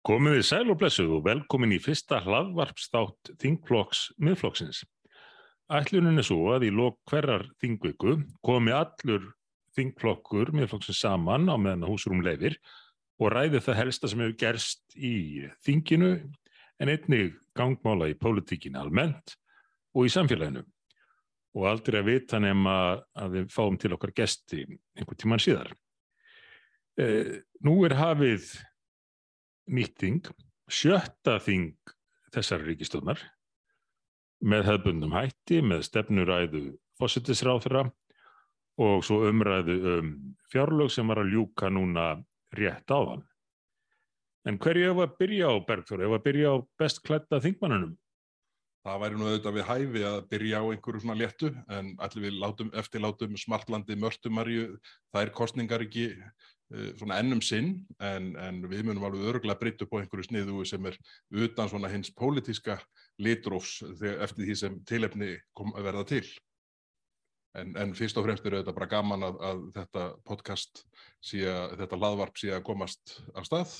Komið þið sæl og blessuð og velkomin í fyrsta hlaðvarpstátt Þingflokks miðflokksins. Ætlunin er svo að í lok hverjar þingviku komi allur þingflokkur miðflokksins saman á meðan húsrum leifir og ræði það helsta sem hefur gerst í þinginu en einnig gangmála í pólitíkinu almennt og í samfélaginu. Og aldrei að vita nema að við fáum til okkar gesti einhvern tíman síðar. Eh, nú er hafið nýtting, sjötta þing þessar ríkistöðnar með hefðbundum hætti, með stefnuræðu fósittisráþra og svo umræðu um fjárlög sem var að ljúka núna rétt áðan. En hverju hefur að byrja á Bergþór, hefur að byrja á best klætta þingmannunum? Það væri nú auðvitað við hæfi að byrja á einhverju svona léttu en allir við látum, eftir látum smartlandi mörtumarju, það er kostningar ekki svona ennum sinn en, en við munum alveg örgulega breytt upp á einhverju sniðu sem er utan svona hins pólitíska litrófs eftir því sem tilefni kom að verða til. En, en fyrst og fremst eru þetta bara gaman að, að þetta podcast, síða, þetta laðvarp sé að komast af stað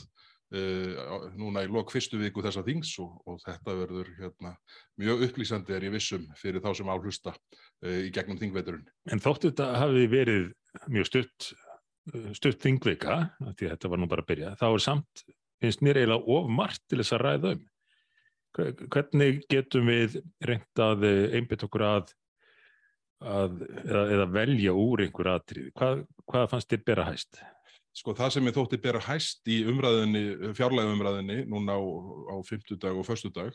uh, núna í lok fyrstu viku þessa þings og, og þetta verður hérna, mjög upplýsandi er ég vissum fyrir þá sem áhlusta uh, í gegnum þingveiturinn. En þóttu þetta hafi verið mjög stutt, stutt þingvika, því þetta var nú bara að byrja, þá er samt, finnst mér eiginlega of margt til þess að ræða um. Hvernig getum við reynd að einbit okkur að, að eða, eða velja úr einhver aðtrið? Hvað, hvað fannst þér bera hæst? Sko það sem ég þótti bera hæst í umræðinni, fjárlega umræðinni, núna á, á fymtudag og förstudag,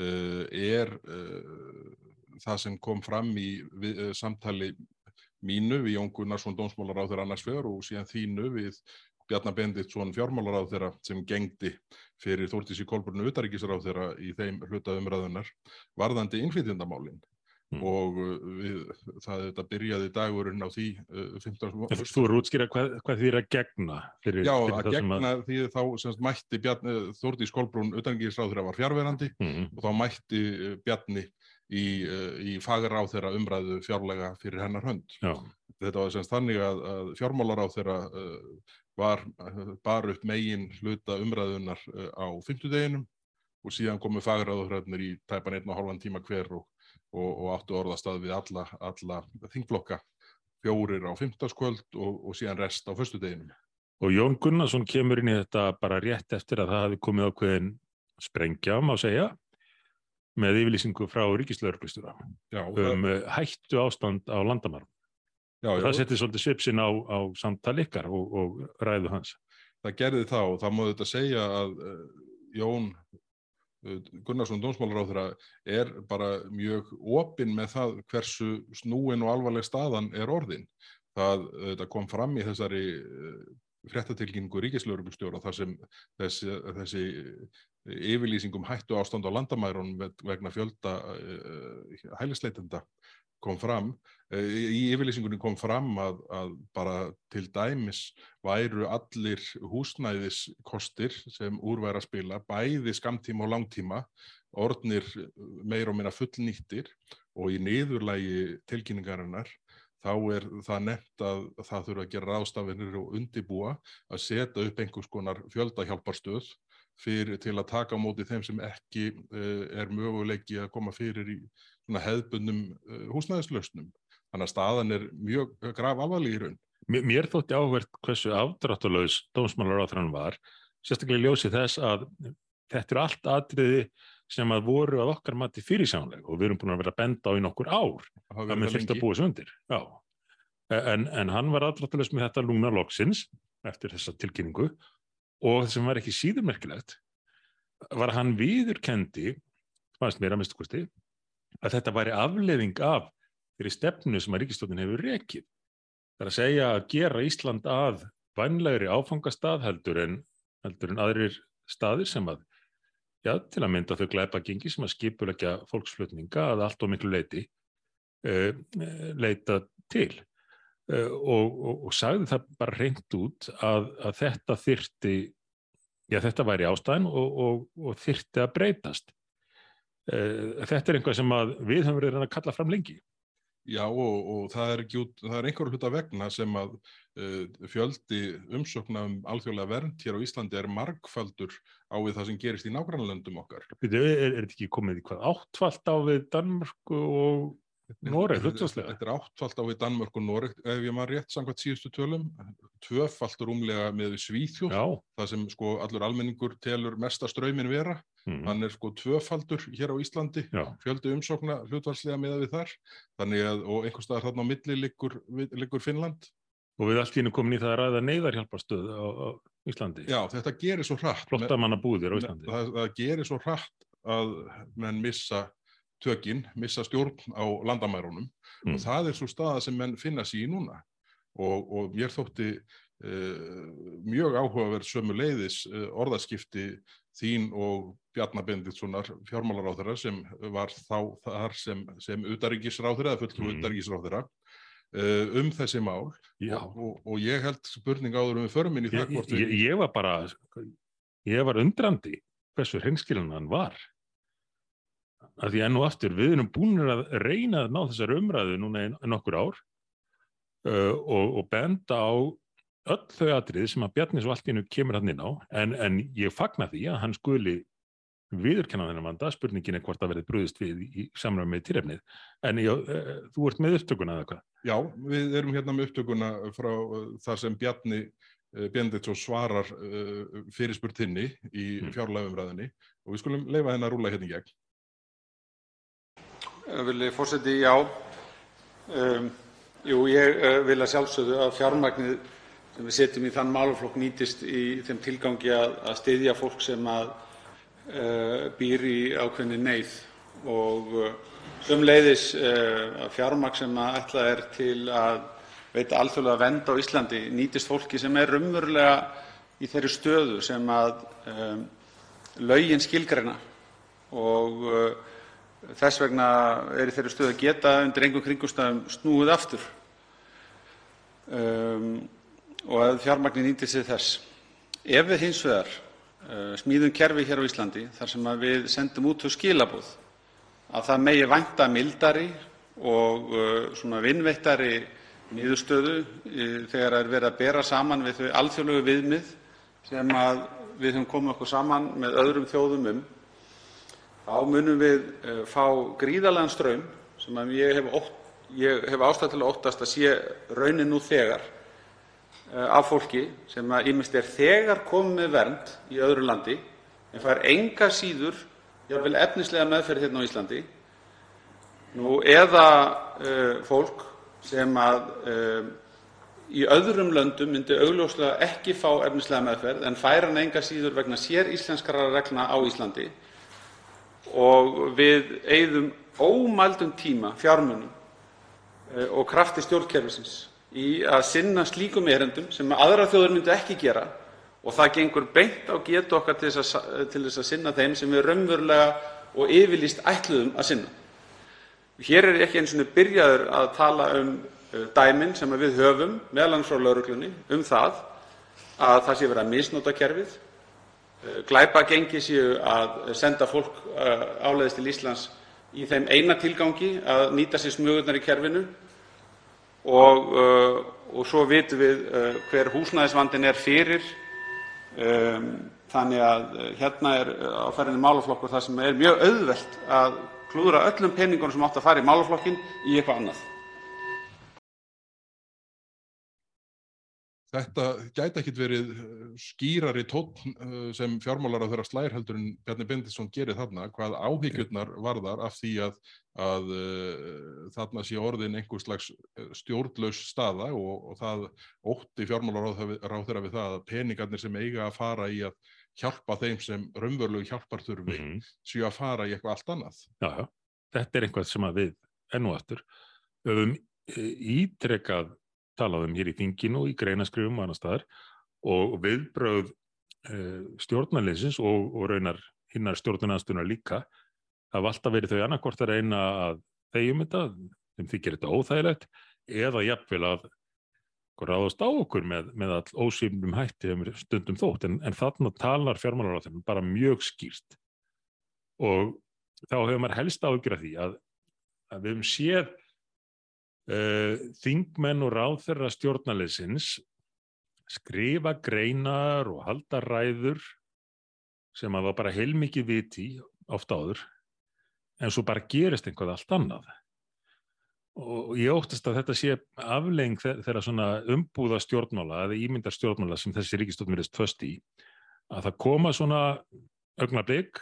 uh, er uh, það sem kom fram í við, uh, samtali mínu við Jón Gunnarsson, dómsmálar á þeirra annars fyrir og síðan þínu við Bjarnar Benditsson fjármálar á þeirra sem gengdi fyrir Þórtísi Kolbrunnu utaríkisar á þeirra í þeim hlutaumræðunar varðandi innflytjandamálinn mm. og við, það þetta byrjaði dagurinn á því uh, 15. Þú eru útskýra hvað, hvað því er að gegna? Fyrir, Já, fyrir að gegna að... því þá semst mætti Bjarni, Þórtís Kolbrunn utaríkisar á þeirra var fjárverandi mm. og þá mætti Bjarni í, í fagra á þeirra umræðu fjárlega fyrir hennar hönd. Já. Þetta var semst þannig að, að fjármálar á þeirra uh, var bara upp megin hluta umræðunar á fymtudeginum og síðan komu fagraðurhröfnir í tæpan einn og hálfan tíma hver og, og, og áttu orðastað við alla, alla þingflokka fjórir á fymtaskvöld og, og síðan rest á förstudeginum. Og Jón Gunnarsson kemur inn í þetta bara rétt eftir að það hafi komið ákveðin sprengja, má segja, með yfirlýsingu frá Ríkislaurglistura um hættu ástand á landamærum. Það setti svolítið svipsin á, á samtal ykkar og, og ræðu hans. Það gerði þá og það móði þetta segja að uh, Jón uh, Gunnarsson Dómsmálaráþurra er bara mjög opinn með það hversu snúin og alvarleg staðan er orðin. Það uh, kom fram í þessari fréttatilkynningu ríkislauruglustjóra þar sem þessi, þessi yfirlýsingum hættu ástand á landamærun vegna fjölda hælisleitenda kom fram, í yfirlýsingunni kom fram að, að bara til dæmis væru allir húsnæðiskostir sem úrværa spila, bæði skamtíma og langtíma, orðnir meir og minna fullnýttir. Og í niðurlægi tilkynningarinnar þá er það nefnt að það þurfa að gera ráðstafinir og undibúa að setja upp einhvers konar fjöldahjálparstöð fyrir, til að taka á móti þeim sem ekki uh, er möguleiki að koma fyrir í hefðbundum uh, húsnæðislausnum. Þannig að staðan er mjög graf alvarleg í raun. Mér, mér þótti áhvert hversu afdráttulegs dómsmálar á þann var, sérstaklega ljósið þess að þetta eru allt atriði sem að voru að okkar mati fyrirsánleg og við erum búin að vera benda á í nokkur ár að með fyrst að búa þessu undir. En, en hann var aðdráttulegs með þetta lúna loksins eftir þessa tilkynningu og það sem var ekki síðurmerkilegt var að hann viðurkendi, fannst mér að mistu kosti, að þetta væri afleðing af þeirri stefnu sem að ríkistóttin hefur rekið. Það er að segja að gera Ísland að vænlegri áfangastað heldur en, heldur en aðrir staðir sem að, já, til að mynda þau glæpa gengi sem að skipulegja fólksflutninga að allt og miklu leiti uh, leita til. Uh, og, og, og sagði það bara reynd út að, að þetta þyrti, já þetta væri ástæðin og, og þyrti að breytast. Uh, þetta er einhvað sem við höfum verið að kalla fram lengi Já og, og það er, út, það er einhverju hluta vegna sem að uh, fjöldi umsökna um alþjóðlega vernd hér á Íslandi er margfaldur á við það sem gerist í nágrannlöndum okkar. Er, er þetta ekki komið í hvað áttfald á við Danmörku og Noreg, hlutastlega? Þetta er áttfald á við Danmörku og Noreg, ef ég maður rétt samkvæmt síðustu tölum, tvöfald rúmlega með Svíþjóð, það sem sko allur almenningur telur mesta ströymin vera, mm. hann er sko tvöfaldur hér á Íslandi, Já. fjöldi umsókna hlutvarslega með við þar, þannig að, og einhvers staðar þarna á milli liggur, liggur Finnland. Og við allt íni komin í það að ræða neyðarhjálparstöð á, á Íslandi. Já, þetta gerir svo hratt. Flottamanna búðir á Íslandi. Það, það gerir svo hratt að menn missa tökinn, missa stjórn á landamærunum. Mm. og það er svo staða sem menn finna sér í núna. Og, og mér þótti uh, mjög áhugaverð sömu leiðis uh, orðaskipti þín og Bjarnar Benditssonar fjármálaráþara sem var þá þar sem, sem utaríkisráþara eða fulltrú mm. utaríkisráþara uh, um þessi mál. Og, og, og ég held spurning áður um förminn í það hvort við... Ég, var bara, ég var undrandi hversu hreinskilin hann var að því enn og aftur við erum búin að reyna að ná þessar umræðu núna í nokkur ár uh, og, og benda á öll þau atrið sem að Bjarni svo allt í nú kemur hann inn á en, en ég fagna því að hann skuli viðurkenna þennan vanda, spurningin er hvort að verði brúðist við í samræð með týrefnið en já, uh, þú ert með upptökuna eða hvað? Já, við erum hérna með upptökuna frá uh, þar sem Bjarni uh, Benditsson svarar fyrirspurtinni í mm. fjárlægumræðinni og við skulum leifa hennar rúla hérna í gegn Virðulegi forseti. Jú, ég uh, vil að sjálfsögðu að fjármagnið sem við setjum í þann málaflokk nýtist í þeim tilgangi að, styðja fólk sem uh, býr í ákveðinni neyð og sömuleiðis að fjármagn sem að ætlað er til að veita alþjóðlega vernd á Íslandi nýtist fólki sem er raunverulega í þeirri stöðu sem lögin skilgreina Þess vegna er í þeirri stöðu að geta undir engum kringumstæðum snúið aftur um, og að fjármagnið nýti sér þess. Ef við hins vegar uh, smíðum kerfi hér á Íslandi þar sem við sendum út þau skilaboð að það megi vænta mildari og uh, vinveittari niðurstöðu uh, þegar er verið að bera saman við þau alþjóðlegu viðmið sem við höfum komið okkur saman með öðrum þjóðum um þá munum við eh, fá gríðarlegan straum sem ég hef ástæðu til að óttast að sé raunin nú þegar eh, af fólki sem ýmist er þegar komið með vernd í öðru landi en fær engu að síður jafnvel efnislega meðferð hérna á Íslandi. Eða eh, fólk sem í öðrum löndum myndi augljóslega ekki fá efnislega meðferð en fær hana engu að síður vegna séríslenskra reglna á Íslandi og við eyðum ómældum tíma, fjármunum eh, og krafti stjórnkerfisins í að sinna slíkum erindum sem aðrar þjóðir myndu ekki gera og það gengur beint á getu okkar til þess að sinna þeim sem við raunverulega og yfirlýst ætluðum að sinna. Hér er ég ekki einu sinni byrjaður að tala um eh, dæmin sem við höfum, m.a. frá lögreglunni, um að það sé verið að misnota kerfið, Eh, glæpagengi séu að senda fólk eh, áleiðis til Íslands í þeim eina tilgangi að nýta sér smugurnar í kerfinu eh, svo vitum við hver húsnæðisvandinn er fyrir. Ehm, þannig að hérna er á ferðinni málaflokkur þar sem er mjög auðvelt að klúðra öllum peningunum sem áttu að fara í málaflokkinn í eitthvað annað. Þetta gæti ekkert verið eh, skýrari tónn eh, sem fjármálaráðherra slær heldur en Bjarni Bendisson gerir þarna, hvað áhyggjurnar varðar af því að, að uh, þarna sé orðin einhvers slags stjórnlaus staða og, og það ótti fjármálaráðherra við það að peningarnir sem eiga að fara í að hjálpa þeim sem raunverulegu hjálpar þurfi mm -hmm. séu að fara í eitthvað allt annað. Já, já, þetta er einhvað sem við ennu aftur höfum ítrekkað talað um hér í þinginu og í greinaskrifum og annar staðar og viðbröð uh, stjórnarleysins og, og raunar hinnar stjórnarnastunar líka hafa alltaf verið þau annarkort að reyna að þegjum þetta, þeim þykir þetta óþægilegt eða jafnvel að ráðast á okkur með, með all ósýmum hætti um stundum þótt. En, en þarna talar fjármálaráðum bara mjög skýrt. Og þá hefur maður helst ágjur að því að, að við hefum séð þingmenn og ráðherra stjórnarleysins skrifa greinar og halda ræður sem að var bara heilmikið viti oft áður en svo bara gerist einhvað allt annað. Og ég óttast að þetta sé afleng þegar svona umbúða stjórnmála eða ímyndar stjórnmála sem þessi ríkistofn verðist föst í að það koma svona ögnablik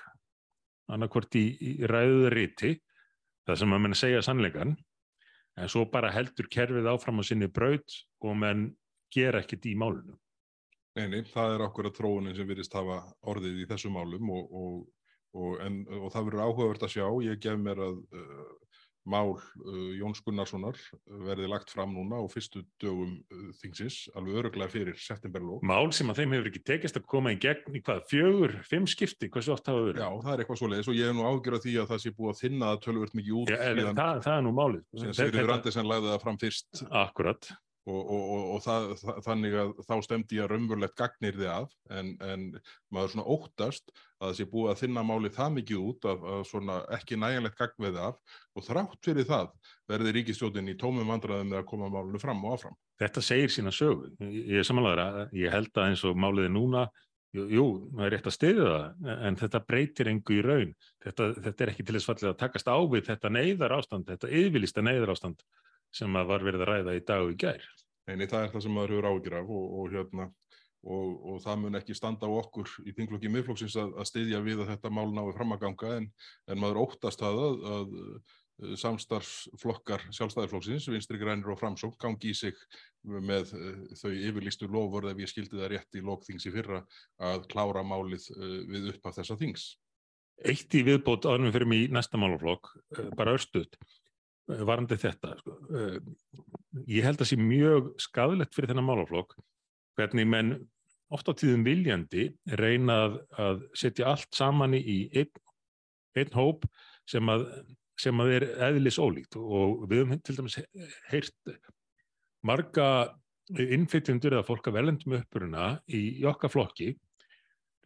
annarkvort í, í ræðuðu riti það sem að menn segja sannleikan en svo bara heldur kerfið áfram á sinni braut og menn gera ekkit í málunum. Neini, það er okkur að tróunin sem virðist hafa orðið í þessu málum og, og, og, en, og það verður áhugavert að sjá. Ég gef mér að uh, mál uh, Jóns Gunnarssonar verði lagt fram núna á fyrstu dögum uh, þingsins, alveg öruglega fyrir septemberlók. Mál sem að þeim hefur ekki tekist að koma í gegn í hvað, fjögur, fimm skipti, hversu oft hafa verið? Já, það er eitthvað svo leiðis og ég hef nú ágjörð því að það sé búið að þinna að tölvört mikið út. Já, síðan, það, það er nú málið. Síðan Sigurður Andersen lagði það fram fyrst. Akkurat. Og, og, og, og það, það, þannig að þá stemdi ég að raunverulegt gagnir þið af en, en maður svona óttast að það sé búið að þinna málið það mikið út að, að svona ekki nægilegt gagn við af og þrátt fyrir það verði ríkistjóðin í tómum vandraðum með að koma málinu fram og áfram. Þetta segir sína sögu. Ég er samanlega að ég held að eins og málið er núna, jú, jú það er rétt að stiðja það en þetta breytir engu í raun. Þetta, þetta er ekki til þess fallið að takast á við þetta neyðar ástand, þetta yfirlista neyðar ástand sem að var verið að ræða í dag og í gær. Neini, það er það sem maður hefur ágjur af og, og, hérna, og, og það mun ekki standa á okkur í þinglokki miðflokksins að, að styðja við að þetta mál nái fram að ganga en, en maður óttast það að, að samstarfsflokkar sjálfstæðarflokksins, vinstri grænir og framsók gangi í sig með þau yfirlistu lofur ef ég skildi það rétt í lokþings í fyrra að klára málið við upp af þessa þings. Eitt í viðbót við fyrir mig í næsta málaflokk, bara örstuðt varandi þetta. Sko. Ég held að það sé mjög skadilegt fyrir þennan málaflokk hvernig menn oft á tíðum viljandi reyna að, að setja allt saman í einn, einn hóp sem að, sem að er eðlis ólíkt og við höfum til dæmis heyrt marga innflytjendur eða fólk að velendum uppuruna í, í okkar flokki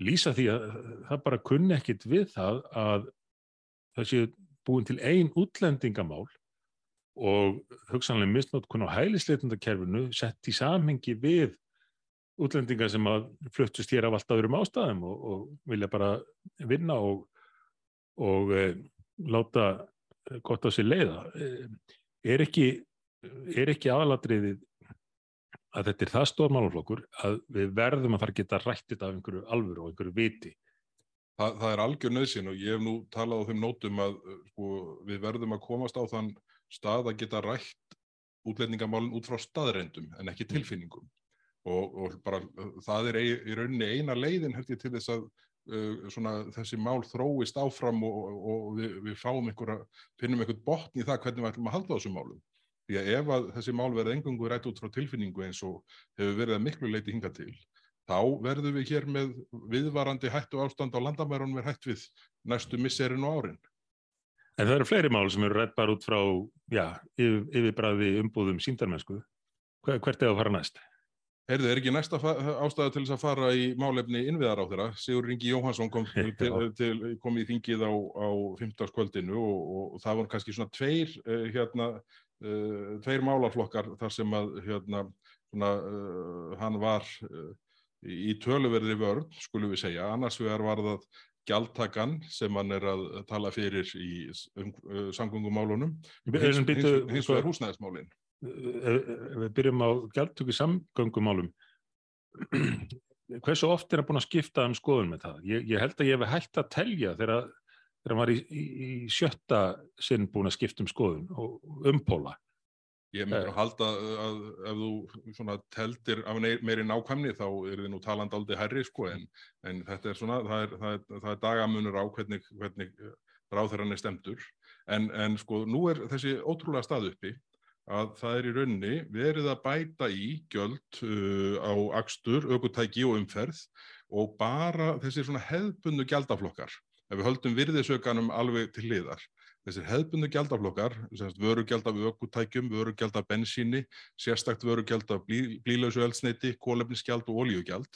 lýsa því að það bara kunni ekkit við það að það séu búin til ein útlendingamál og hugsanlega misnótkun á hælisleitundakerfinu sett í samhengi við útlendingar sem að fluttust hér af allt öðrum ástæðum og, og vilja bara vinna og, og e, láta gott á sér leiða. Er ekki, er ekki aðalatriðið að þetta er það stórmáluflokkur að við verðum að fara að geta rættið af einhverju alvöru og einhverju viti? Þa, það er algjör nöðsinn og ég hef nú talað á þeim nótum að sko, við verðum að komast á þann stað að geta rætt útlendingamálinn út frá staðrendum en ekki mm. tilfinningum og, og bara það er í rauninni eina leiðin held ég til þess að uh, svona, þessi mál þróist áfram og, og við, við fáum einhverja, finnum einhvern botn í það hvernig við ætlum að halda þessum málum. Því að ef að þessi mál verða engungu rætt út frá tilfinningu eins og hefur verið að miklu leiti hinga til, þá verðum við hér með viðvarandi hættu ástand á landamærunum er hætt við næstu misserinn og árin. En það eru fleiri mál sem eru rætt bara út frá, já, yfir, yfirbræði umbúðum síndarmennsku. Hvert er það að fara næst? Herðu, er ekki næsta ástæða til þess að fara í málefni innviðar á þeirra? Sigur Ringi Jóhansson kom, til, til, kom í þingið á, á 15. kvöldinu og, og, og það voru kannski svona tveir, uh, hérna, uh, tveir málarflokkar þar sem að hérna, svona, uh, hann var í töluverðri vörn, skulum við segja. Annars vegar var það gjaldtakan sem hann er að tala fyrir í um, uh, samgöngumálunum. Hins, hins, hins vegar húsnæðismálin. Við byrjum á gjaldtöku samgöngumálum. Hversu oft er hann búin að skipta um skoðun með það? Ég, ég held að ég hef hægt að telja þegar, þegar hann var í, í, í sjötta sinn búin að skipta um skoðun og umpóla Ég myndur að halda að ef þú svona teldir af meiri nákvæmni þá er þið nú taland aldrei herri sko en, en þetta er svona, það er, það er, það er dagamunur á hvernig, hvernig ráþæran er stemtur en, en sko nú er þessi ótrúlega stað uppi að það er í raunni verið að bæta í gjöld uh, á akstur, aukutæki og umferð og bara þessi svona hefbundu gjaldaflokkar. Ef við höldum virðisökanum alveg til liðar Þessir hefðbundu gjaldaflokkar, vörugjald af ökutækjum, vörugjald af bensíni, sérstakt vörugjald af blí, blílausu eldsneiti, kólefnisgjald og oljugjald,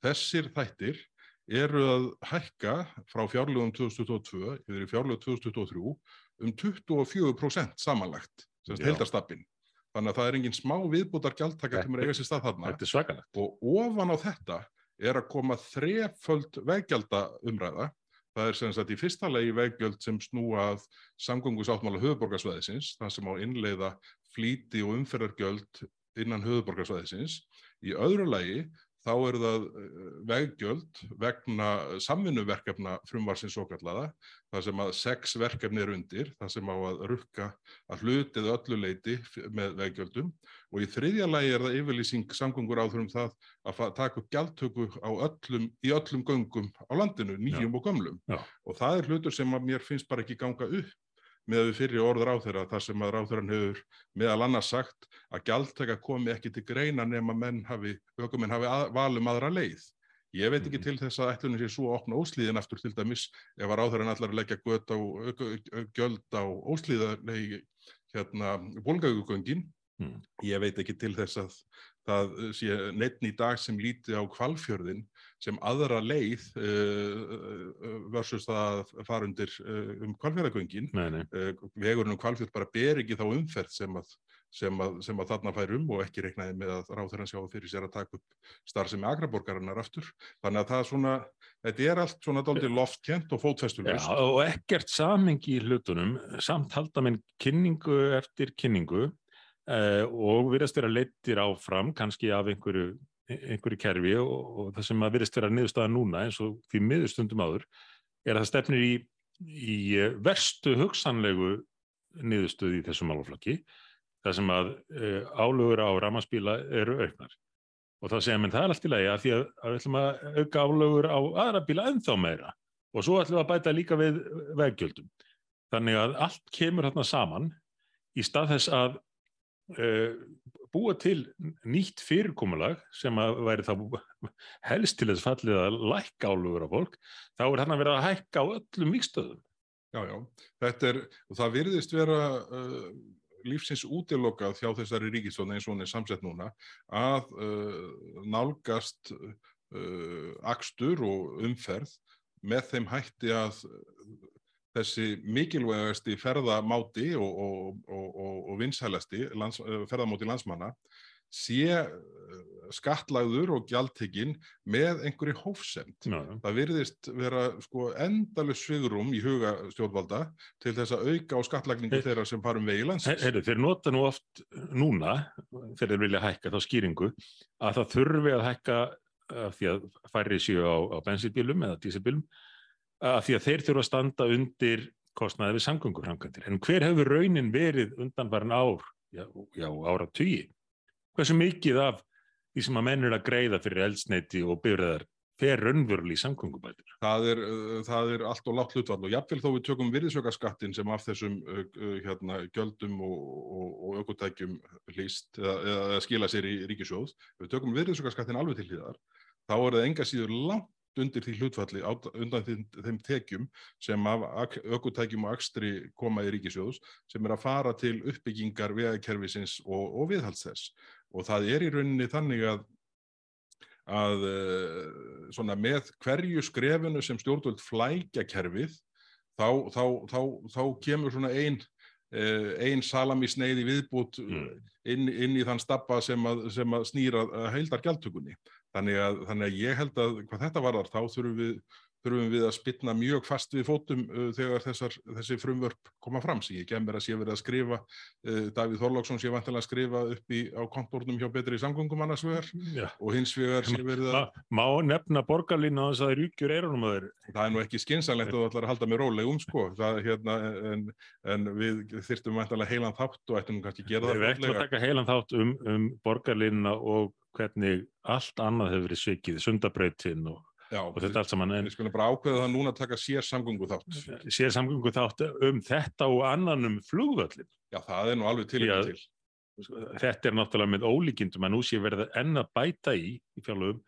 þessir þættir eru að hækka frá fjárlögum 2022 yfir í fjárlögum 2023 um 24% samanlagt, heldarstappin. Þannig að það er engin smá viðbútar gjaldtaka sem er eiga sér stað þarna Þetta er svakalegt. og ofan á þetta er að koma þreföld veggjalda umræða. Það er sem sagt í fyrsta legi veggjöld sem snúa að samgöngu sáttmála höfuborgarsvæðisins, það sem á innleiða flýti og umferðargjöld innan höfuborgarsvæðisins. Í öðru lagi þá eru það eh, veggjöld vegna samvinnuverkefna frumvarsins svo kallaða, það sem að sex verkefni er undir, það sem á að rukka að hlutið öllu leiti með veggjöldum og í þriðja lagi er það yfirlýsing samgöngur áþurum það að taka upp gjaldtöku öllum, í öllum göngum á landinu, nýjum og gömlum. Já. Og það er hlutur sem að mér finnst bara ekki ganga upp með við fyrir orð ráþeira, þar sem að ráþeirann hefur meðal annars sagt að gjaldtaka komi ekki til greina nema menn hafi, ökumenn hafi að, valum aðra leið. Ég veit ekki Mhm. til þess að ætlunum sé svo að opna óslíðin aftur til dæmis ef að ráþeirann allar að leggja göt á, gjöld á óslíða, nei, hérna, bólgagugöngin Mm. ég veit ekki til þess að það sé neittn í dag sem líti á kvalfjörðin sem aðra leið uh, versus það að fara undir uh, um kvalfjörðagöngin. Uh, vegurinn um kvalfjörð bara ber ekki þá umferð sem að, sem að, sem að þarna fær um og ekki reiknaði með að ráþæran sjá fyrir sér að taka upp starfsemi agraborgarinnar aftur. Þannig að það er svona, þetta er allt svona dálítið loftkent og fótfestulust. og ekkert samengi í hlutunum, samt halda minn kynningu eftir kynningu og virðast vera leittir áfram, kannski af einhverju, einhverju kerfi og, og það sem að virðast vera niðurstaða núna eins og því miðurstundum áður, er að það stefnir í, í verstu hugsanlegu niðurstöð í þessum málaflokki, þar sem að uh, álögur á ramaspíla eru auknar. Og það segja menn það er allt í lagi að því að, að við ætlum að auka álögur á aðra bíla ennþá meira og svo ætlum við að bæta líka við veggjöldum. Þannig að allt kemur hérna saman í stað þess að uh, búa til nýtt fyrirkomulag sem að væri þá helst til þess fallið að lækka álugur á fólk, þá er hann að vera að hækka á öllum vikstöðum. Já, já, þetta er, og það virðist vera uh, lífsins útilokað hjá þessari ríkistóna eins og hún er samsett núna að uh, nálgast uh, akstur og umferð með þeim hætti að þessi mikilvægasti ferðamáti og, og, og, og, vinsælasti lands, uh, ferðamáti landsmanna sé uh, skattlagður og gjaldtekinn með einhverju hófsend. Það virðist vera sko endalus svigrum í huga stjórnvalda til þess að auka á skattlagningu þeirra sem farum vegi landsins. Heyrðu, þeir nota nú oft núna, þegar þeir vilja hækka þá skýringu, að það þurfi að hækka af því að færri séu á, á bensinbílum eða dísilbílum, af því að þeir þurfa að standa undir kostnaði við samgönguframkvæmdir. En hver hefur raunin verið undanfarin ár, já, já ára tugi? Hversu mikið af því sem að menn eru að greiða fyrir eldsneiti og byrðar fer raunverulega í samgöngubætur? Það er, uh, það er allt og látt hlutvall og jafnvel þó við tökum virðisaukaskattin sem af þessum uh, uh, hérna, gjöldum og, og, og ökutækjum hlýst eða, eða skila sér í ríkisjóð, ef við tökum virðisaukaskattin alveg til hlýðar, þá er það enga síður langt undir því hlutfalli á, undan þeim, þeim tekjum sem af ökutækjum og akstri koma í ríkisjóðs sem er að fara til uppbyggingar vegakerfisins og, og viðhalds þess og það er í rauninni þannig að að uh, svona með hverju skrefinu sem stjórnvöld flækja kerfið þá, þá, þá, þá kemur svona ein, uh, ein salami sneiði viðbútt Mm. inn, inn í þann stabba sem að, sem að snýra heildar gjaldtökunni. Þannig að, þannig að ég held að hvað þetta varðar þá þurfum við, þurfum við að spilna mjög fast við fótum uh, þegar þessar, þessi frumvörp koma fram sem ég kemur að sé verið að skrifa uh, Davíð Þorláksson sé vantilega að skrifa upp í, á kontornum hjá betri samgöngum annars vegar Já. og hins vegar sé verið að má nefna borgarlínu að það rúkjur eirunum að þeir það er nú ekki skynsanlegt að þú ætlar að halda mig rólegum sko, það, hérna, en, en við þyrftum vantilega heilan þátt og ættum kannski að gera Við það ætlum að fljótlega. taka heilan þátt um, um borgarlínuna og hvernig allt annað hefur verið svikið, sundabrautin og, Já, og þetta allt saman. En við skulum bara ákveða það núna að taka sér samgöngu þátt. sér samgöngu þátt um þetta og annan um flugvöllin. Já, það er nú alveg til ekki til. Þetta er náttúrulega með ólíkindum að nú sé verið að enn að bæta í, í fjárlögum,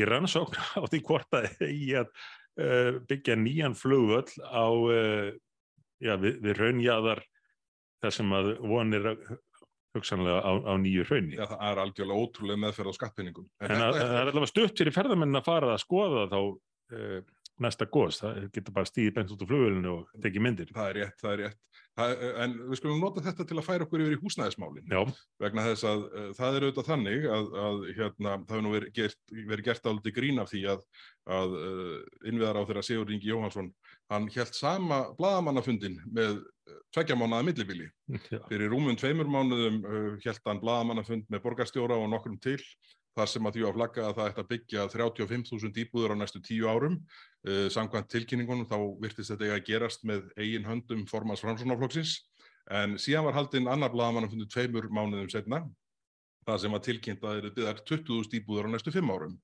í rannsókn á því hvort að í að uh, byggja nýjan flugvöll á, uh, já, við, við raunjaðar þar sem að vonir hugsanlega á, á nýju raunni. Já, það er algjörlega ótrúlega meðferð á skattpinningum. En að, það er allavega stutt fyrir ferðamenn að fara að skoða þá uh, næsta gos, það getur bara stíðið bent út á flugvölinu og tekið myndir. Það er rétt, það er rétt. Það, en við skulum nota þetta til að færa okkur yfir í húsnæðismálin. Já, Vegna þess að uh, það er auðvitað þannig að, að hérna, það hefur nú verið gert, verið gert áldi grín af því að, að uh, innviðar á þeirra Sigur Ingi Jóhansson, hann held sama bladamannafundin með tveggja mánuða millibili. Fyrir rúmum tveimur mánuðum uh, held hann bladamannafund með borgarstjóra og nokkrum til þar sem að því að flagga að það ætti að byggja 35.000 íbúður á næstu tíu árum. Uh, samkvæmt tilkynningunum þá virtist þetta eiga að gerast með eigin höndum formans framsónaflokksins en síðan var haldinn annar blaðamannafundur tveimur mánuðum setna það sem að þeir byggðar 20.000 íbúður á næstu fimm árum.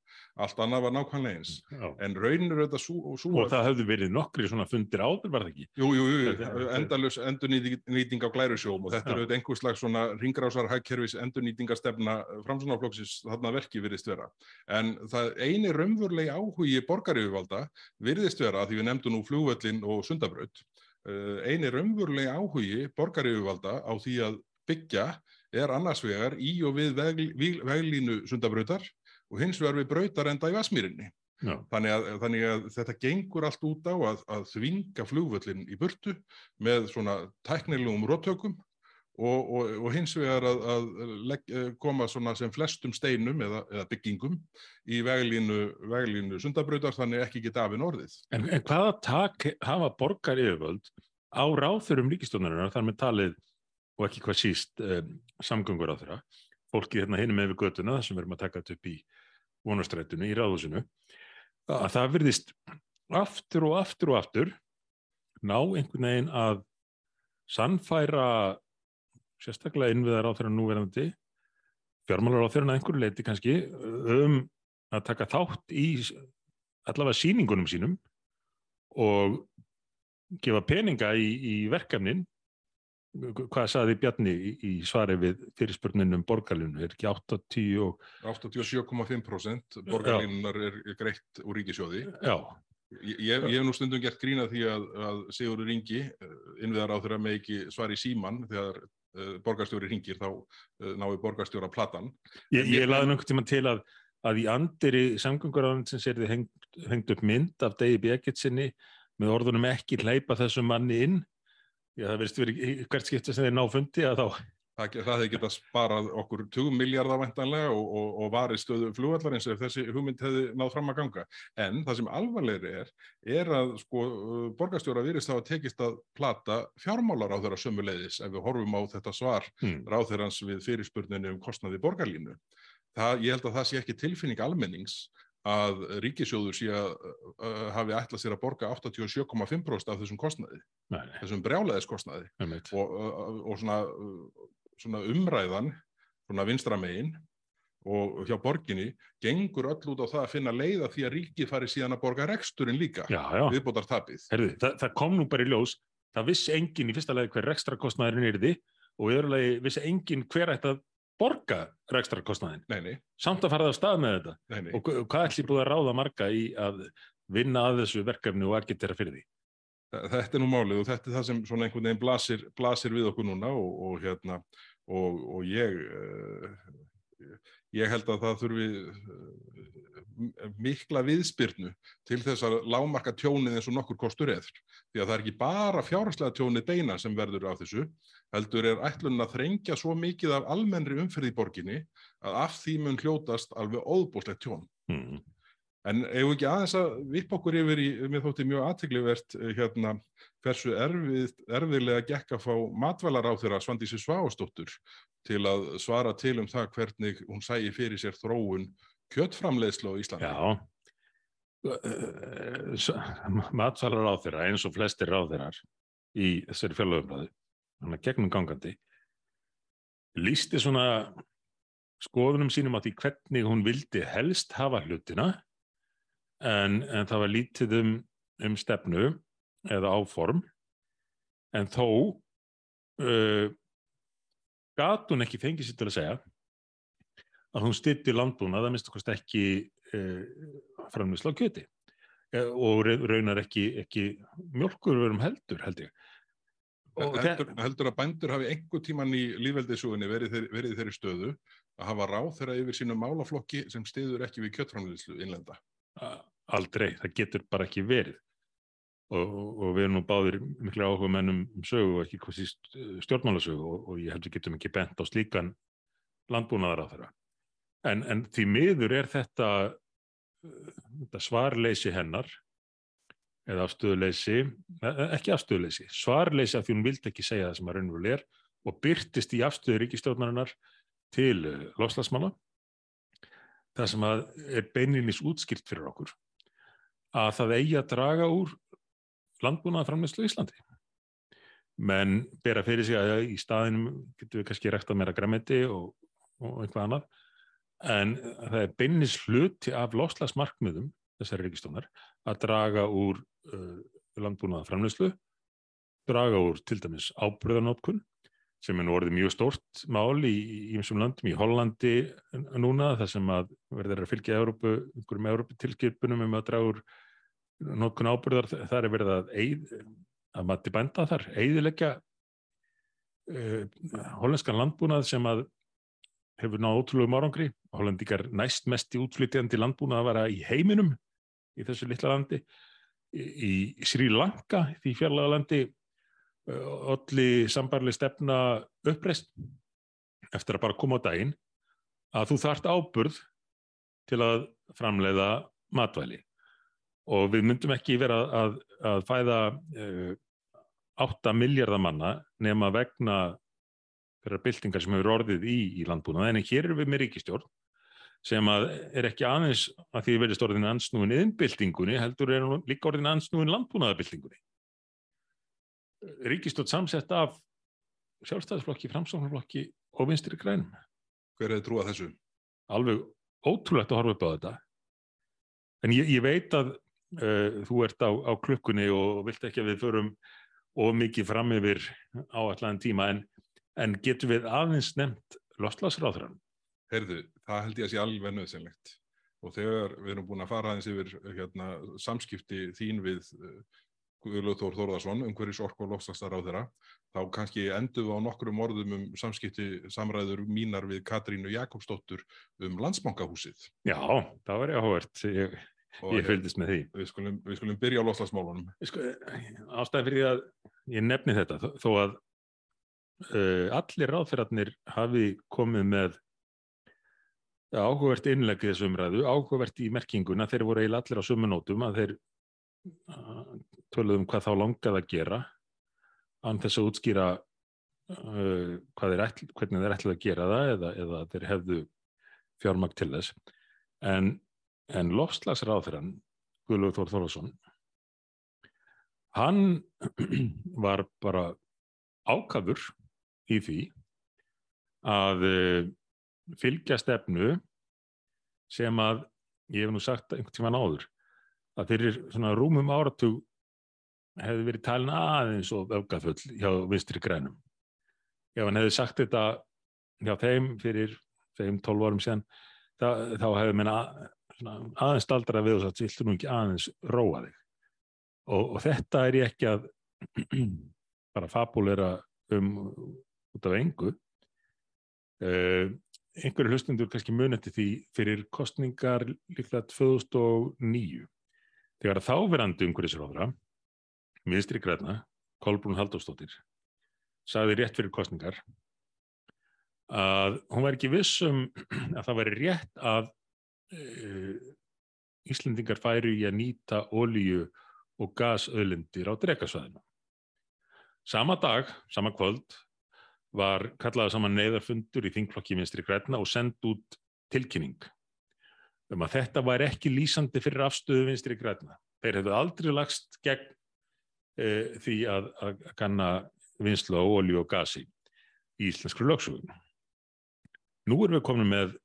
Allt annað var nákvæmlega eins. já. En raunin er auðvitað svo, Og það höfðu verið nokkri svona fundir áður, var það ekki? Jú, jú, jú, endalus endurnýting á glærusjóm og þetta Já. er auðvitað einhvers slags svona ringrásar hagkerfis endurnýtingastefna framsunarflokksins þarna verki virðist vera. En það eini raunvörlegi áhugi borgaryfirvalda virðist vera, því við nefndum nú flugvöllin og sundabraut, uh, eini raunvörlegi áhugi borgaryfirvalda á því að byggja er annars vegar í og við veglínu sundabrautar og hins vegar við brautar enda í Vasmýrinni. Já, Þannig að, þannig að þetta gengur allt út á að, að þvinga flugvöllin í burtu með svona tæknilegum róttökum og, og, og hins vegar að, að legg, eh, koma svona sem flestum steinum eða, eða byggingum í veglínu, veglínu sundabrautar þannig ekki geta afinn orðið. En, en hvaða tak hafa borgar yfirvöld á ráþurum ríkistjónarinnar þar með talið og ekki hvað síst um, samgöngur á þeirra, fólkið hérna hinum með við götuna sem við erum að taka þetta upp í vonastrættinu í ráðhúsinu, að það virðist aftur og aftur og aftur ná einhvern veginn að sannfæra sérstaklega innviðar á þeirra núverandi fjármálar á þeirra einhverju leiti kannski um að taka þátt í allavega sýningunum sínum og gefa peninga í, í verkefnin hvað saði Bjarni í, í svari við fyrirspurninum borgarlinu, er ekki 80 og 87,5% borgarlínunar er greitt úr ríkisjóði. já, Ég, ég, ég hef nú stundum gert grína því að, að Sigurður Ringi, innviðar á þeirra með ekki svar í síman þegar uh, borgarstjóri ringir þá uh, náðu borgarstjóra platan. ég, ég- ég laði tíma til að að í andiri samgönguráðansins er þið hengt, hengt upp mynd af Degi Bjekkitsinni með orðunum ekki hleypa þessum manni inn Já, það verðist verið hvert skipta sem þeir ná fundi að þá Það, það hefði getað sparað okkur 20 miljardar væntanlega og, og, og varið stöðu flugvallarins ef þessi hugmynd hefði náð fram að ganga. En það sem alvarlegri er, er að sko, uh, borgarstjóra virðist hafa tekist að plata fjármálar á þeirra sömu leiðis ef við horfum á þetta svar hmm, ráðherrans við fyrirspurninu um kostnaði borgarlínu. Það, ég held að það sé ekki tilfinning almennings að ríkisjóður sé að uh, hafi ætlað sér að borga 87,5% af þessum kostnaði, nei, nei, þessum brjálæðiskostnaði einmitt. og, og, og svona, uh, svona umræðan, svona vinstra megin og hjá borginni gengur öll út á það að finna leiða því að ríkið fari síðan að borga reksturinn líka, já, já, viðbótar tapið. Herðu, það, það kom nú bara í ljós, það vissi enginn í fyrsta lagi hver rekstrakostnaðurinn yrði og í öðru lagi vissi enginn hver ætti að borga rekstrakostnaðin. Samt að fara það af stað með þetta. nei, nei. Og hva- hvað ætli búið að ráða marga í að vinna að þessu verkefni og agitera fyrir því? Þetta er nú málið og þetta er það sem svona einhvern veginn blasir, blasir við okkur núna og, og hérna og, og ég uh, ég held að það þurfi uh, mikla viðspyrnu til þess að lámarka tjónið eins og nokkur kostur eður. Því að það er ekki bara fjárhagslega tjónið beina sem verður af þessu, heldur er ætlun að þrengja svo mikið af almennri umferð í borginni að af því mun hljótast alveg óðbúslegt tjón. Hmm. En ef ekki aðeins að vipp okkur yfir í, mér þótti mjög aðteglivert hérna hversu erfið, erfiðlega gekk að fá matvælar á þeirra Svandísi Svávastóttur til að svara til um það hvernig hún sæi fyrir sér þróun kjötframleiðslu á Íslandi. Já. Matsalar á þeirra eins og flestir á þeirrar í þessari fjárlöfumræðu, hann er gegnum gangandi, lísti svona skoðunum sínum á því hvernig hún vildi helst hafa hlutina en, en það var lítið um, um stefnu eða áform en þó uh, gat hún ekki fengið sér til að segja að hún stytti landbúnað að minnst okkur ekki uh, framlýsla á kjöti. Uh, og ra- raunar ekki, ekki mjölkurverum heldur held ég. Heldur, heldur að bændur hafi einhver tíman í lífveldisugunni verið, þeir, verið þeirri stöðu að hafa ráð þeirra yfir sínum málaflokki sem stiður ekki við kjötframleiðslu innlenda. aldrei, það getur bara ekki verið og, og við erum nú báðir miklu áhuga mennum um sögu og ekki hvað síst stjórnmálasögu og, og ég held við getum ekki bent á slíkan landbúnaðar á þeirra en, en því miður er þetta, þetta svarleysi hennar eða afstöðuleysi, ekki afstöðuleysi, svarleysi af því hún vildi ekki segja það sem að raunveruleg er og byrtist í afstöðu ríkistjórnarinnar til loslasmála það sem að er beinlinis útskýrt fyrir okkur að það eigi að draga úr landbúnaða framleyslu í Íslandi. Menn bera fyrir sig að í staðinum getur við kannski rekta meira græmiti og, og eitthvað annað, en það er beinlinis hluti af loslasmarkmiðum þessari ríkistónar að draga úr uh, landbúnaða framleyslu, draga úr til dæmis ábröðanótkun sem er nú orðið mjög stórt mál í ímsum landum, í Hollandi núna, þar sem að verður að fylgja Európu, einhverjum Európu tilskipunum um að draga úr notkun ábyrðar, þar er verið að eið, að mati bænda þar, eiðilegja uh, hollenskan landbúnað sem að hefur náðu ótrúlega árangri. Hollendikar næst mest í útflytjandi landbúnað að vera í heiminum í þessu litla landi. Í, Sri Lanka, því fjarlaga landi, allir sambarli stefna uppreist eftir að bara koma á daginn að þú þart áburð til að framleiða matvæli og við myndum ekki vera að, að fæða uh, 8 miljardar manna nema vegna þeirra byltingar sem hefur orðið í, í landbúna en hér erum við með ríkistjórn sem er ekki aðeins að því verðist orðin ansnúin yðinbyltingunni heldur er líka orðin ansnúin landbúnaðabyltingunni ríkistótt samsett af sjálfstæðisflokki, framsáknarflokki og vinstri grænum. Hver er trúað þessu? Alveg ótrúlegt að horfa upp á þetta. En ég, ég veit að uh, þú ert á, á klukkunni og vilt ekki að við förum of mikið fram yfir áallan tíma en, en getur við aðeins nefnt loslasráðurann? Herðu, það held ég að sé alveg nöðsynlegt og þegar við erum búin að fara aðeins yfir hérna, samskipti þín við uh, Guðlaug Þór Þórðarsson, umhverjus orku og lofstastar á þeirra, þá kannski endur við á nokkrum orðum um samskipti samræður mínar við Katrínu Jakobsdóttur um landsbankahúsið. Já, það var ég áhvert, ég, ég fylgist með því. Við skulum, við skulum byrja á lofslagsmálunum. Sko, ástæðan fyrir því að ég nefni þetta, þó, að uh, allir ráðferðarnir hafi komið með áhugavert innlegið þessu umræðu, áhugavert í merkinguna, þeir voru eiginlega allir á sumunótum að þeir töluðum hvað þá langaði að gera án þess að útskýra uh, ætl, hvernig þeir ætlaði að gera það eða, eða þeir hefðu fjármakt til þess en, en lofslagsráþurann Guðlúð Þór Þórðarsson hann var bara ákafur í því að uh, fylgja stefnu sem að ég hef nú sagt einhvern tíma náður að fyrir svona rúmum áratug hefði verið talin aðeins og öfgafull hjá vinstri grænum. Ef hann hefði sagt þetta hjá þeim fyrir þeim 12 árum síðan, þá, þá hefði menna aðeins staldra við og sagt, viltu nú ekki aðeins róa þig. Og, og þetta er ég ekki að bara fabulera um út af engu. Uh, einhverju hlustundur kannski munið því fyrir kostningar líklega 2009 þegar þáverandi umhverjusráðra miðstri græna, Kolbrún Haldóstóttir sagði rétt fyrir kostningar að hún var ekki vissum að það væri rétt að Íslendingar færi í að nýta ólíu og gasöðlindir á drekasvæðinu. Sama dag, sama kvöld, var kallaða saman neyðarfundur í þingflokki minnstri græna og sendt út tilkynning um að þetta var ekki lýsandi fyrir afstöðu vinstri græna. Þeir hefðu aldrei lagst gegn e, því að, að kanna vinslu á olju og gasi í íslenskru lögsugum. Nú erum við komin með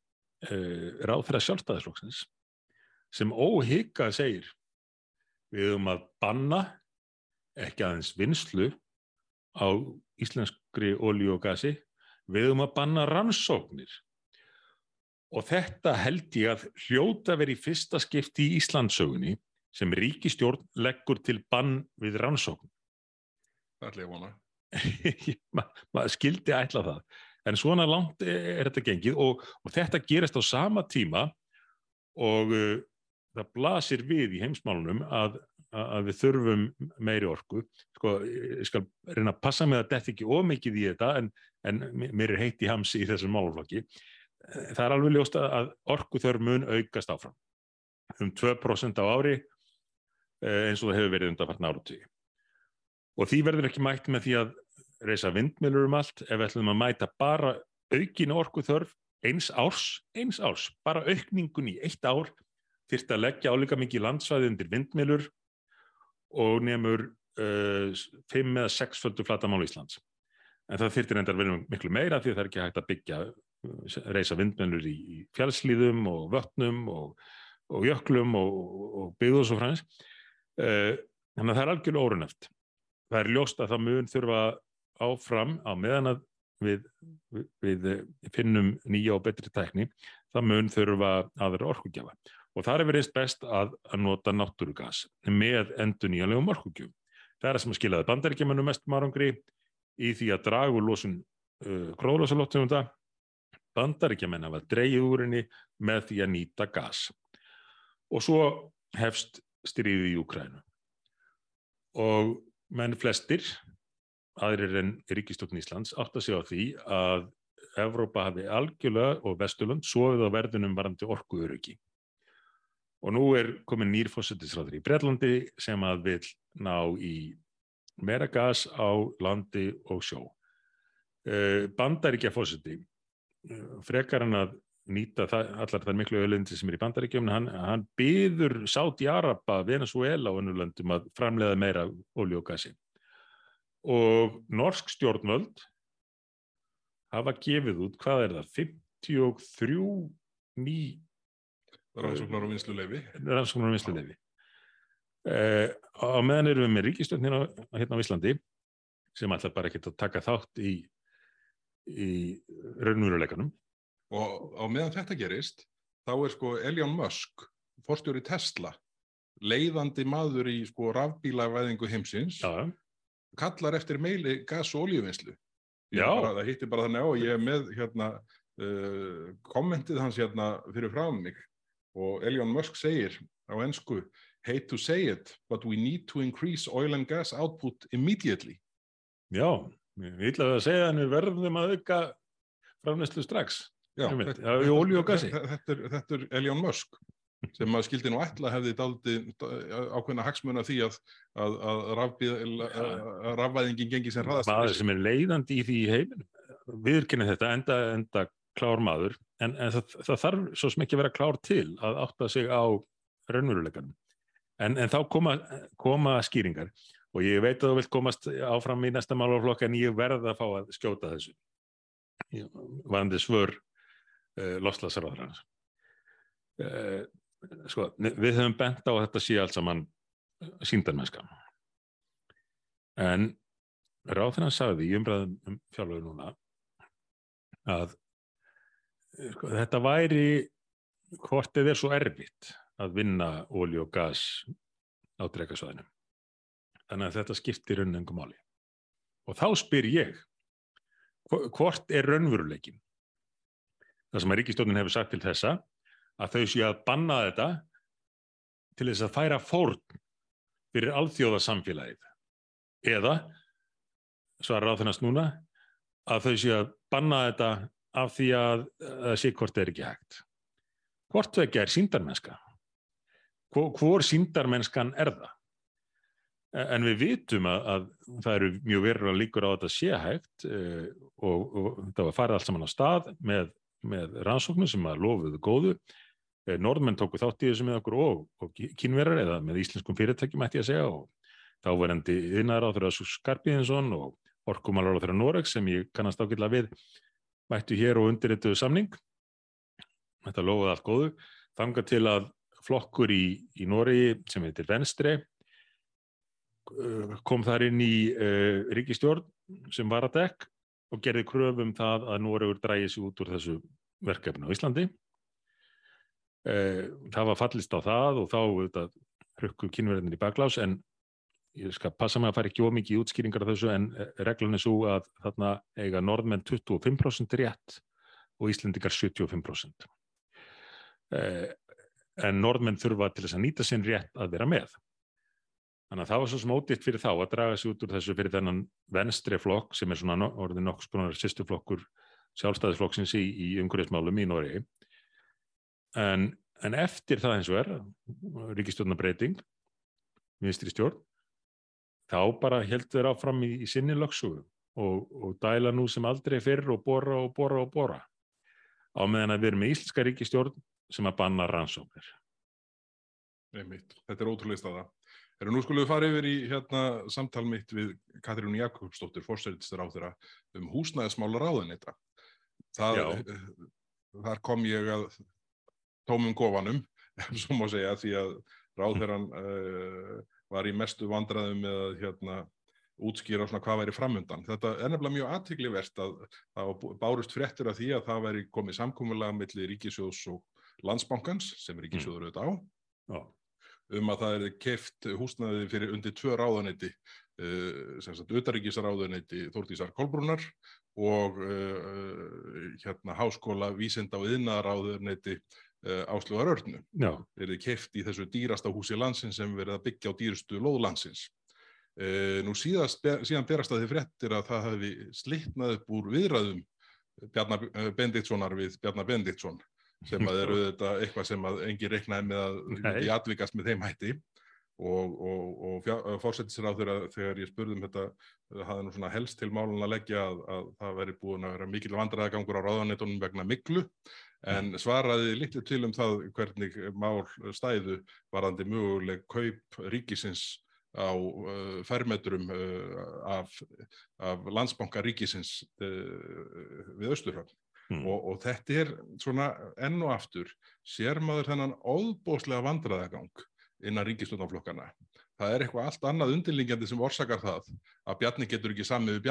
ráðfæra sjálfstæðisflokksins sem óhygga segir við höfum að banna ekki aðeins vinslu á íslenskri olju og gasi, við höfum að banna rannsóknir Og þetta held ég að hljóta verið fyrsta skipti í Íslandsögunni sem ríkistjórn leggur til bann við rannsókn. Það er líka vona. Maður ma skildi ætla það. En svona langt er þetta gengið og, og þetta gerist á sama tíma og uh, það blasir við í heimsmálunum að, að við þurfum meiri orku. Sko, ég skal reyna að passa með að þetta ekki ómikið í þetta en, en mér er heitt í hamsi í þessum máluflokki. Það er alveg ljóst að orku þörf mun aukast áfram um 2% á ári eins og það hefur verið undanfarn áratví. Og því verður ekki mætt með því að reysa vindmjölur um allt ef við ætlum að mæta bara aukinu orku þörf eins árs, eins árs, bara aukningun í eitt ár þyrst að leggja álíka mikið landsvæði undir vindmjölur og nefnur uh, 5 eða 6 földu flatamál Íslands. En það þyrtir endar verið miklu meira því það er ekki hægt að byggja, reysa vindmjölur í, í fjálslíðum og vötnum og, og jöklum og, og byggðu og frans. Uh, þannig að það er algjörlega órunöft. Það er ljóst að það mun þurfa áfram á meðan að við, við, við finnum nýja og betri tækni, það mun þurfa aðra orkugjafa. Og það er verið best að, að nota náttúrugas með endur nýjanlegum orkugjum. Það er það sem skilaði bandaríkjumannum mest marangri í því að draga úr losun uh, gróðlösalóttumunda. Bandaríkjumann hafa dreigið úr henni með því að nýta gas. Og svo hefst stríðið í Ukrænu. Og menn flestir, aðrir en Ríkistofn Íslands, átt að segja á því að Evrópa hafi algjörlega og Vesturlund sofið á verðunum varandi orkuðuröki. Og nú er komin nýr fósittisræður í Breitlandi sem að vil ná í meira gas á landi og sjó. Bandaríkja fósitti, frekar hann að nýta það, allar þar miklu öðlundi sem er í bandaríkjum, hann, hann byður Sáti Araba, Venezuela og önnulöndum að framleiða meira olju og norsk stjórnvöld hafa gefið út, hvað er það, 53 ný rannsóknar og vinsluleifi rannsóknar og vinsluleifi uh, á meðan erum við með ríkistjórnir hérna á Íslandi sem alltaf bara geta að taka þátt í í raunveruleikanum. Og á meðan þetta gerist þá er sko Elon Musk forstjóri Tesla leiðandi maður í sko rafbílavæðingu heimsins. Já. Kallar eftir meili gas og bara, það hittir bara þannig á og ég er með hérna uh, kommentið hans hérna fyrir frá mig og Elon Musk segir á ennsku hate to say it, but we need to increase oil and gas output immediately. Já, ég ætlaði að segja að við verðum að auka framnæslu strax. Já, þetta. Þetta, þetta, er, þetta er Elon Musk sem að skildi nú ætla hefði daldi ákveðna hagsmuna því að, að, að rafvæðingin gengi sem hraðast. Maður sem er leiðandi í því í heiminum. Viðurkynna þetta enda, enda klár maður, en, en það, það þarf svo sem ekki að vera klár til að átta sig á raunveruleikanum. En, en þá koma, koma skýringar og ég veit að þú vilt komast áfram í næsta málaflokk en ég verða að fá að skjóta þessu. Vandi svör uh, loslasráðarans. Uh, sko, við höfum bent á að þetta sé allt saman síndarmennska. En ráðurinn sagði í umræðum um fjárlögu núna að sko, þetta væri hvort eða er svo erfitt að vinna ólí og gas á drekasvæðinu. Þannig að þetta skiptir raunengum máli. Og þá spyr ég, hvort er raunveruleikin? Það sem að Ríkistofnin hefur sagt til þessa, að þau séu að banna þetta til þess að færa fórn fyrir alþjóðasamfélagið. Eða, svara á þennast núna, að þau séu að banna þetta af því að það sé hvort er ekki hægt. Hvort vekja er síndarmennska? Hvor síndarmennskan er það? En við vitum að, að það eru mjög verulega líkur á að þetta sé hægt uh, og, og það var farið allt saman á stað með, með rannsóknum sem að lofuðu góðu. Uh, Norðmenn tóku þátt í þessu með okkur og, og kynverar eða með íslenskum fyrirtækjum ætti að segja og þá verðandi yðnar á þeirra Skarpiðinsson og orkumálar á þeirra Noreg sem ég kannast ákveðla við mættu hér og undirrituðu samning. Þetta lofuði allt góðu. Þanga til að flokkur í, í Noregi sem heitir Venstre kom þar inn í uh, ríkistjórn sem var að dekk og gerði kröfum það að Noregur drægi sig út úr þessu verkefni á Íslandi. Uh, það var fallist á það og þá hrukku kynverðinir í baklás en ég skal passa mig að fara ekki ómikið í útskýringar af þessu en reglun er svo að þarna eiga norðmenn 25% rétt og Íslendikar 75%. Uh, en norðmenn þurfa til þess að nýta sinn rétt að vera með. Þannig að það var svo smótitt fyrir þá að draga sig út úr þessu fyrir þennan venstri flokk sem er svona orðin nokks konar sýstuflokkur sjálfstæðisflokksins í, í umhverfismálum í Nóri. En, en eftir það eins og er, ríkistjórnabreiting, vinstri stjórn, þá bara heldur þeir áfram í, í sinni lögsugu og, og dæla nú sem aldrei fyrr og bora og bora og bora. Á meðan að við erum með íslenska ríkistjórn sem að banna rannsóknir. Einmitt. Þetta er ótrúlega staða. Erum nú skulum við fara yfir í hérna, samtal mitt við Katrín Jakobsdóttir, fórsættistur á þeirra um húsnæðismála ráðunita. Það, þar kom ég að tómum gofanum, ef svo má segja, því að ráðherran uh, var í mestu vandraðum með að hérna, útskýra svona hvað væri framundan. Þetta er nefnilega mjög aðtryggli að það bárust fréttir af því að það væri komið samkómulega millir Ríkisjóðs og Landsbankans sem Ríkisjóður auðvitað á. Já um að það er keft húsnaði fyrir undir tvö ráðanetti, uh, sem sagt utaríkisráðanetti Þórtísar Kolbrúnar og uh, hérna háskóla vísinda og yðnaráðanetti Áslúðar Örnu. Er keft í þessu dýrasta húsi landsins sem verið að byggja á dýrustu lóðlandsins. Nú síðast, síðan berast að þið frettir að það hefði slittnað upp úr viðræðum Bjarnar Bendiktssonar við Bjarnar Bendiktsson sem að eru þetta eitthvað sem að engin reiknaði með að því atvikast með þeim hætti. Og, og, og fórsetisir á þeirra þegar ég spurði um þetta hafði nú svona helst til málun að leggja að, að það veri búin að vera mikil vandræðagangur á ráðanetunum vegna miklu en svaraði litlu til um það hvernig mál stæðu varandi möguleg kaup ríkisins á uh, fermetrum uh, af, af landsbanka ríkisins uh, við Östurhafn Mm. Og, og þetta er svona enn og aftur sér maður þennan óbóslega vandraðagang innan ríkistjónaflokkana. Það er eitthvað allt annað undirlingjandi sem orsakar það að Bjarni getur ekki samið við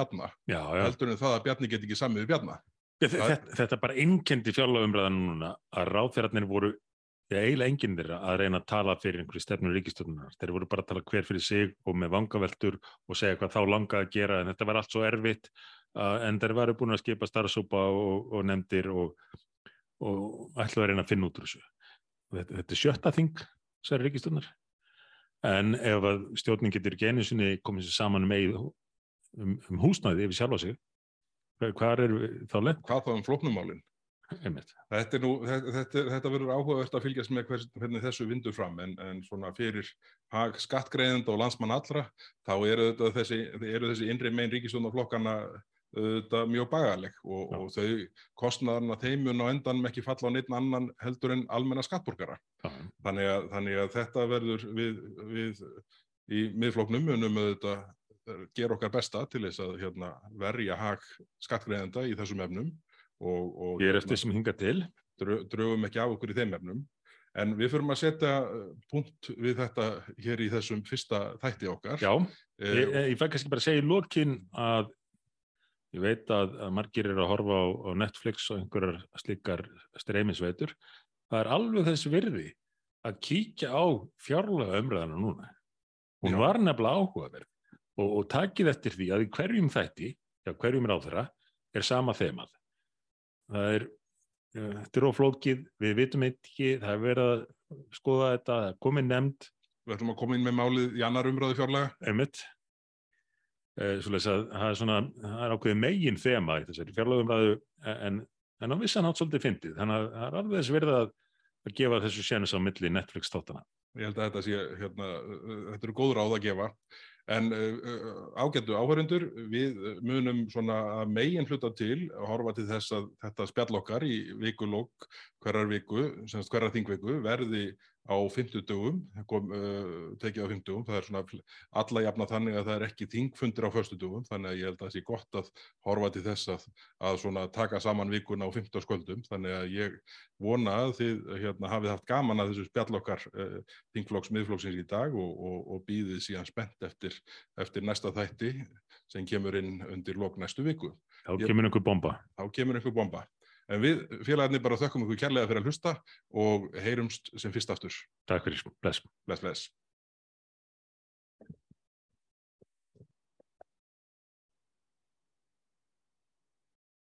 já. Heldur en það að Bjarni getur ekki samið við Bjarna. Þetta, þetta, bara einkendi fjárlagumræðan núna að ráðferðarnir voru eiginlega enginn þeirra að reyna að tala fyrir einhverju stefnur ríkistjónunar. Þeir voru bara að tala hver fyrir sig og með vangaveltur og segja hvað þá langaði að gera en þetta var allt svo erfitt en þeir varu búin að skipa starfsópa og, og nefndir og, og ætlaði að reyna að finna út úr þessu. Þetta, þetta er sjötta þing, særi ríkistöndar, en ef að stjórnin getur ekki einu sinni komið sér saman með um, um húsnæði yfir sjálfa sig, hvað er þá lengt? Hvað þá um flóknumálinn? Þetta, nú, þetta, þetta verður áhugavert að fylgjast með hvers, hvernig þessu vindur fram en, en svona fyrir skattgreðend og landsmann allra þá eru þessi, eru þessi innri megin ríkistjónaflokkana þetta mjög bagaleg og, og þau kostnaðarna þeimun á endanum ekki falla á neitt annan heldur en almenna skattborgara. Þannig að, þannig að þetta verður við, við í miðfloknum munum auðvitað gera okkar besta til þess að hérna, verja hag skattgreðenda í þessum efnum. Og, og, Ég er eftir sem hinga til. Drögum ekki á okkur í þeim efnum. En við fyrum að setja eh, punkt við þetta hér í þessum fyrsta þætti okkar. Já, eh, ég, ég fæ kannski bara að segja í lókin að Ég veit að, að margir eru að horfa á, á Netflix og einhverjar slikar streymisveitur. Það er alveg þessi virði að kíkja á fjárlega umræðana núna. Hún Já. var nefnilega áhugaverð og, og takið eftir því að í hverjum þætti, já hverjum er þeirra, er sama þemað. Það er, þetta er oflókið, við vitum ekki, það er verið að skoða þetta, það er komið nefnd. Við ætlum að koma inn með málið í annar umræðu fjárlega. Einmitt Eh, að, það er svona, það er ákveðið megin þema í þessari fjárlögumræðu en, en á vissan átt svolítið fyndið þannig að það er alveg þess verið að, að gefa þessu sénus á milli Netflix tóttana Ég held að þetta sé, hérna, þetta eru góður áð að gefa en uh, ágættu áhörundur við munum svona megin hluta til að horfa til þess að þetta spjallokkar í vikulokk hverjar viku, semst hverjar þingviku verði á 50 dögum, kom, uh, tekið á 50 dögum, það er svona alla jafna þannig að það er ekki þingfundir á förstu dögum, þannig að ég held að það sé gott að horfa til þess að, að svona taka saman vikuna á 50 sköldum, þannig að ég vona að þið hérna, hafið haft gaman að þessu spjallokkar uh, þingflokks, miðflokksins í dag og, og, og býðið síðan spennt eftir, eftir næsta þætti sem kemur inn undir lok næstu viku. Þá kemur einhver bomba. Þá kemur einhver bomba. En við félagarnir bara þökkum ykkur kærlega fyrir að hlusta og heyrumst sem fyrst aftur. Takk fyrir, bless. Bless, bless.